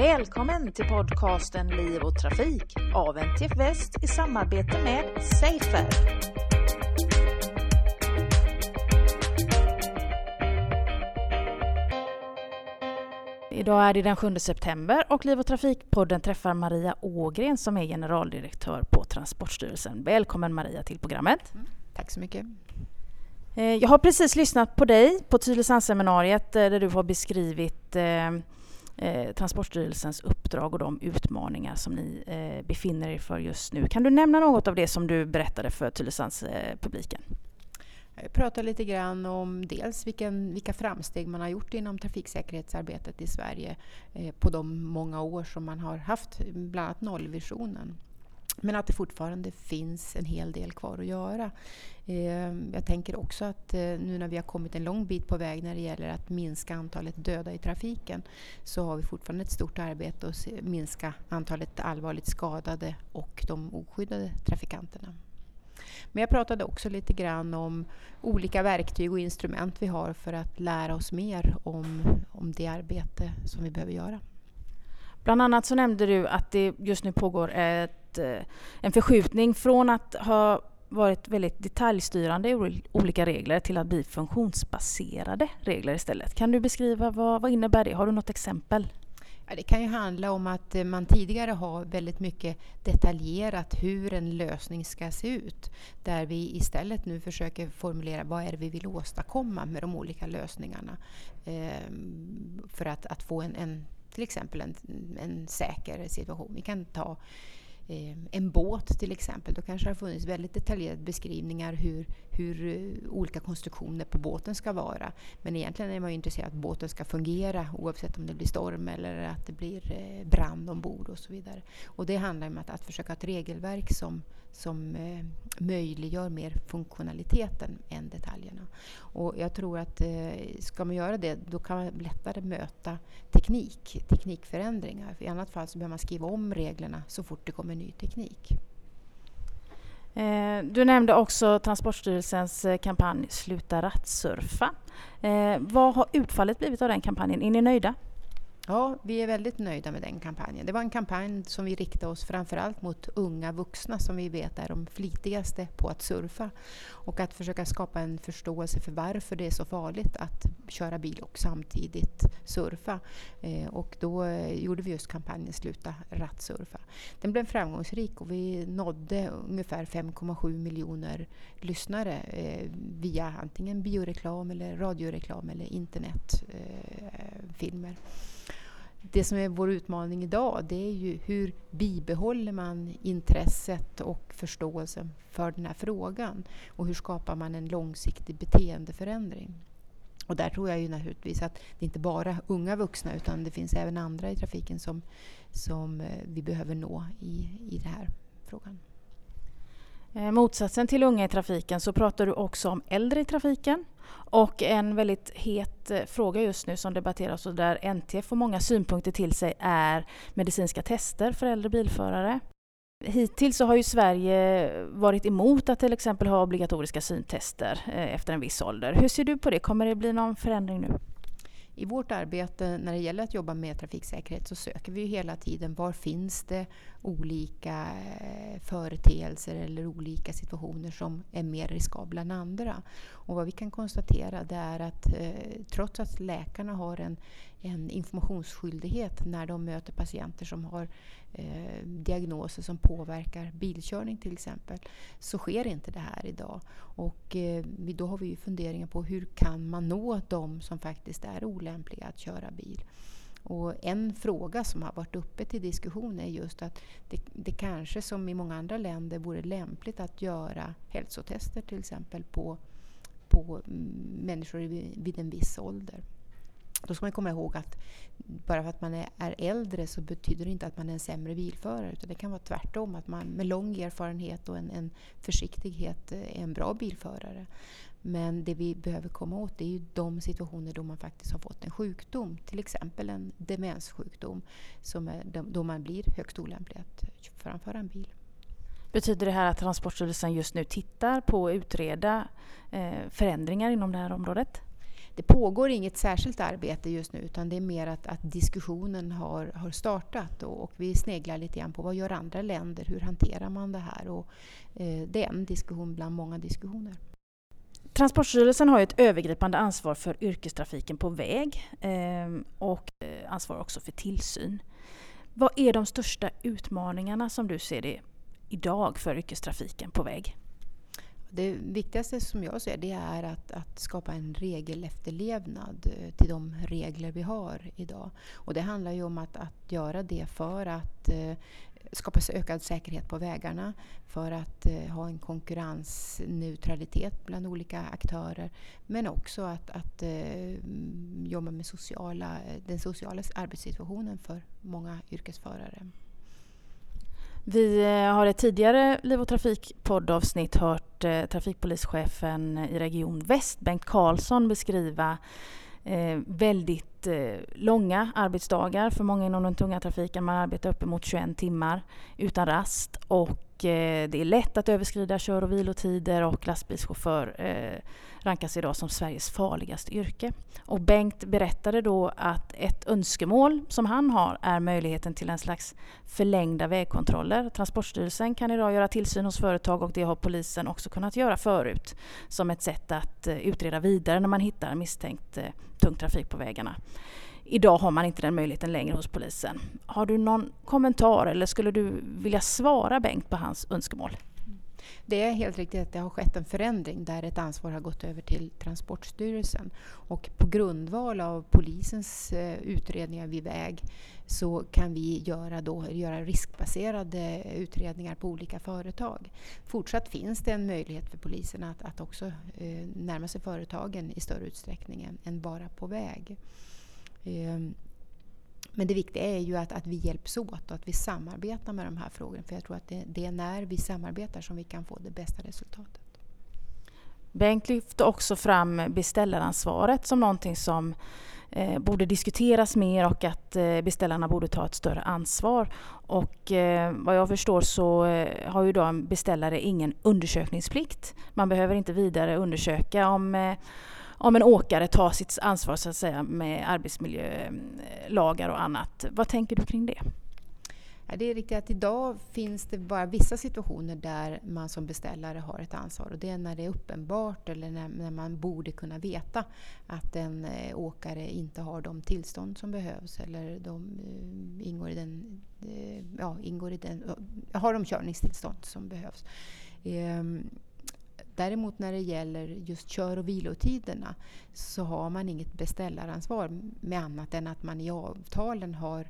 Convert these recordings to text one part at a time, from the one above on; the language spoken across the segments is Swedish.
Välkommen till podcasten Liv och Trafik av NTF Väst i samarbete med Safer. Idag är det den 7 september och Liv och Trafikpodden träffar Maria Ågren som är generaldirektör på Transportstyrelsen. Välkommen Maria till programmet. Mm, tack så mycket. Eh, jag har precis lyssnat på dig på Tylösandsseminariet eh, där du har beskrivit eh, Transportstyrelsens uppdrag och de utmaningar som ni eh, befinner er för just nu. Kan du nämna något av det som du berättade för Tylösandspubliken? Eh, Jag pratar lite grann om dels vilken, vilka framsteg man har gjort inom trafiksäkerhetsarbetet i Sverige eh, på de många år som man har haft bland annat nollvisionen. Men att det fortfarande finns en hel del kvar att göra. Ehm, jag tänker också att eh, nu när vi har kommit en lång bit på väg när det gäller att minska antalet döda i trafiken så har vi fortfarande ett stort arbete att minska antalet allvarligt skadade och de oskyddade trafikanterna. Men jag pratade också lite grann om olika verktyg och instrument vi har för att lära oss mer om, om det arbete som vi behöver göra. Bland annat så nämnde du att det just nu pågår ett, eh, en förskjutning från att ha varit väldigt detaljstyrande i olika regler till att bli funktionsbaserade regler istället. Kan du beskriva vad, vad innebär det? Har du något exempel? Ja, det kan ju handla om att eh, man tidigare har väldigt mycket detaljerat hur en lösning ska se ut. Där vi istället nu försöker formulera vad är det vi vill åstadkomma med de olika lösningarna. Eh, för att, att få en, en till exempel en, en säker situation. Vi kan ta Ehm, en båt till exempel. Då kanske det har funnits väldigt detaljerade beskrivningar hur, hur eh, olika konstruktioner på båten ska vara. Men egentligen är man ju intresserad av att båten ska fungera oavsett om det blir storm eller att det blir eh, brand ombord och så vidare. Och det handlar om att, att försöka ha ett regelverk som, som eh, möjliggör mer funktionaliteten än detaljerna. Och jag tror att eh, ska man göra det då kan man lättare möta teknik, teknikförändringar. För I annat fall så behöver man skriva om reglerna så fort det kommer ny teknik. Eh, du nämnde också Transportstyrelsens eh, kampanj Sluta rattsurfa. Eh, vad har utfallet blivit av den kampanjen? Är ni nöjda? Ja, vi är väldigt nöjda med den kampanjen. Det var en kampanj som vi riktade oss framförallt mot unga vuxna som vi vet är de flitigaste på att surfa. Och att försöka skapa en förståelse för varför det är så farligt att köra bil och samtidigt surfa. Eh, och då eh, gjorde vi just kampanjen Sluta rattsurfa. Den blev framgångsrik och vi nådde ungefär 5,7 miljoner lyssnare eh, via antingen bioreklam eller radioreklam eller internetfilmer. Eh, det som är vår utmaning idag det är ju hur bibehåller man intresset och förståelsen för den här frågan och hur skapar man en långsiktig beteendeförändring. Och där tror jag ju naturligtvis att det inte bara är unga vuxna utan det finns även andra i trafiken som, som eh, vi behöver nå i, i den här frågan. Eh, motsatsen till unga i trafiken så pratar du också om äldre i trafiken. Och en väldigt het eh, fråga just nu som debatteras och där NTF får många synpunkter till sig är medicinska tester för äldre bilförare. Hittills så har ju Sverige varit emot att till exempel ha obligatoriska syntester eh, efter en viss ålder. Hur ser du på det? Kommer det bli någon förändring nu? I vårt arbete när det gäller att jobba med trafiksäkerhet så söker vi hela tiden var finns det olika eh, företeelser eller olika situationer som är mer riskabla än andra. Och vad vi kan konstatera det är att eh, trots att läkarna har en, en informationsskyldighet när de möter patienter som har eh, diagnoser som påverkar bilkörning till exempel, så sker inte det här idag. Och eh, då har vi funderingar på hur kan man nå de som faktiskt är olämpliga att köra bil. Och en fråga som har varit uppe till diskussion är just att det, det, kanske som i många andra länder vore lämpligt att göra hälsotester till exempel på, på mm, människor vid en viss ålder. Då ska man komma ihåg att bara för att man är, äldre så betyder det inte att man är en sämre bilförare. Utan det kan vara tvärtom, att man med lång erfarenhet och en, en försiktighet är en bra bilförare. Men det vi behöver komma åt är ju de situationer då man faktiskt har fått en sjukdom. Till exempel en demenssjukdom som är, då man blir högst olämplig att framföra en bil. Betyder det här att Transportstyrelsen just nu tittar på att utreda eh, förändringar inom det här området? Det pågår inget särskilt arbete just nu utan det är mer att, att diskussionen har, har startat och, och, vi sneglar lite grann på vad gör andra länder, hur hanterar man det här? Och, eh, det är en diskussion bland många diskussioner. Transportstyrelsen har ett övergripande ansvar för yrkestrafiken på väg ehm, eh, och ansvar också för tillsyn. Vad är de största utmaningarna som du ser det idag för yrkestrafiken på väg? Det viktigaste som jag ser det är att, att skapa en regelefterlevnad eh, till de regler vi har idag. Och det handlar ju om att, att göra det för att eh, skapa ökad säkerhet på vägarna, för att eh, ha en konkurrensneutralitet bland olika aktörer. Men också att, att eh, jobba med sociala, eh, den sociala arbetssituationen för många yrkesförare. Vi eh, har i ett tidigare Liv och Trafik-poddavsnitt hört eh, trafikpolischefen i Region Väst, Bengt Karlsson, beskriva eh, väldigt eh, långa arbetsdagar för många inom den tunga trafiken. Man arbetar uppemot 21 timmar utan rast och Eh, det är lätt att överskrida kör och vilotider och lastbilschaufför eh, rankas idag som Sveriges farligaste yrke. Och Bengt berättade då att ett önskemål som han har är möjligheten till en slags förlängda vägkontroller. Transportstyrelsen kan idag göra tillsyn hos företag och det har polisen också kunnat göra förut som ett sätt att eh, utreda vidare när man hittar misstänkt tung trafik på vägarna. Idag har man inte den möjligheten längre hos polisen. Har du någon kommentar eller skulle du vilja svara Bengt på hans önskemål? Det är helt riktigt att det har skett en förändring där ett ansvar har gått över till Transportstyrelsen. Och på grundval av polisens eh, utredningar vid väg så kan vi göra, då, göra riskbaserade eh, utredningar på olika företag. Fortsatt finns det en möjlighet för polisen att, att också eh, närma sig företagen i större utsträckning än bara på väg. Ehm, men det viktiga är ju att, att vi hjälps åt och att vi samarbetar med de här frågorna. För jag tror att det, det är när vi samarbetar som vi kan få det bästa resultatet. Bengt lyfte också fram beställaransvaret som någonting som eh, borde diskuteras mer och att eh, beställarna borde ta ett större ansvar. Och eh, vad jag förstår så eh, har ju då en beställare ingen undersökningsplikt. Man behöver inte vidare undersöka om eh, om en åkare tar sitt ansvar så att säga med arbetsmiljölagar och annat. Vad tänker du kring det? Det är riktigt att idag finns det bara vissa situationer där man som beställare har ett ansvar och det är när det är uppenbart eller när, när man borde kunna veta att en eh, åkare inte har de tillstånd som behövs eller de eh, eh, ingår i den, ja, ingår i den, har de körningstillstånd som behövs. Ehm, Däremot när det gäller just kör och vilotiderna så har man inget beställaransvar med annat än att man i avtalen har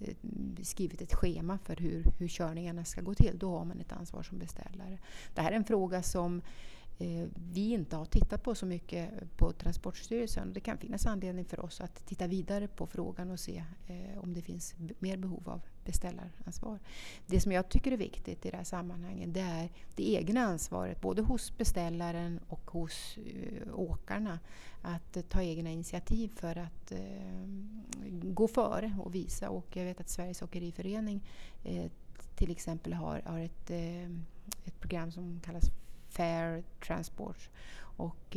eh, skrivit ett schema för hur, hur körningarna ska gå till. Då har man ett ansvar som beställare. Det här är en fråga som eh, vi inte har tittat på så mycket på Transportstyrelsen. Det kan finnas anledning för oss att titta vidare på frågan och se eh, om det finns mer behov av beställaransvar. Det som jag tycker är viktigt i det här sammanhanget det är det egna ansvaret både hos beställaren och hos uh, åkarna. Att uh, ta egna initiativ för att uh, gå före och visa. Och jag vet att Sveriges Åkeriförening till exempel har, har ett, ett program som kallas Fair Transport. Och,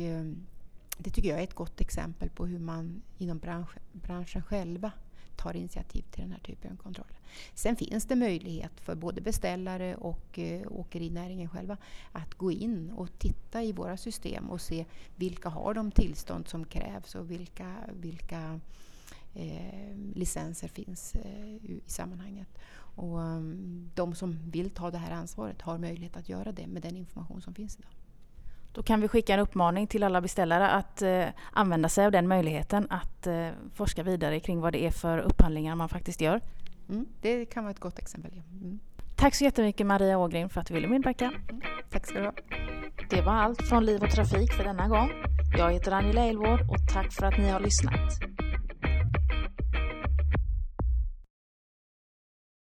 det tycker jag är ett gott exempel på hur man inom bransch, branschen själva tar initiativ till den här typen av kontroller. Sen finns det möjlighet för både beställare och eh, åkerinäringen själva att gå in och titta i våra system och se vilka har de tillstånd som krävs och vilka, vilka eh, licenser finns eh, i sammanhanget. Och, um, de som vill ta det här ansvaret har möjlighet att göra det med den information som finns idag. Då kan vi skicka en uppmaning till alla beställare att eh, använda sig av den möjligheten att eh, forska vidare kring vad det är för upphandlingar man faktiskt gör. Mm, det kan vara ett gott exempel. Mm. Tack så jättemycket Maria Ågren för att du ville medverka. Mm, tack ska du ha. Det var allt från Liv och Trafik för denna gång. Jag heter Angela Elvård och tack för att ni har lyssnat.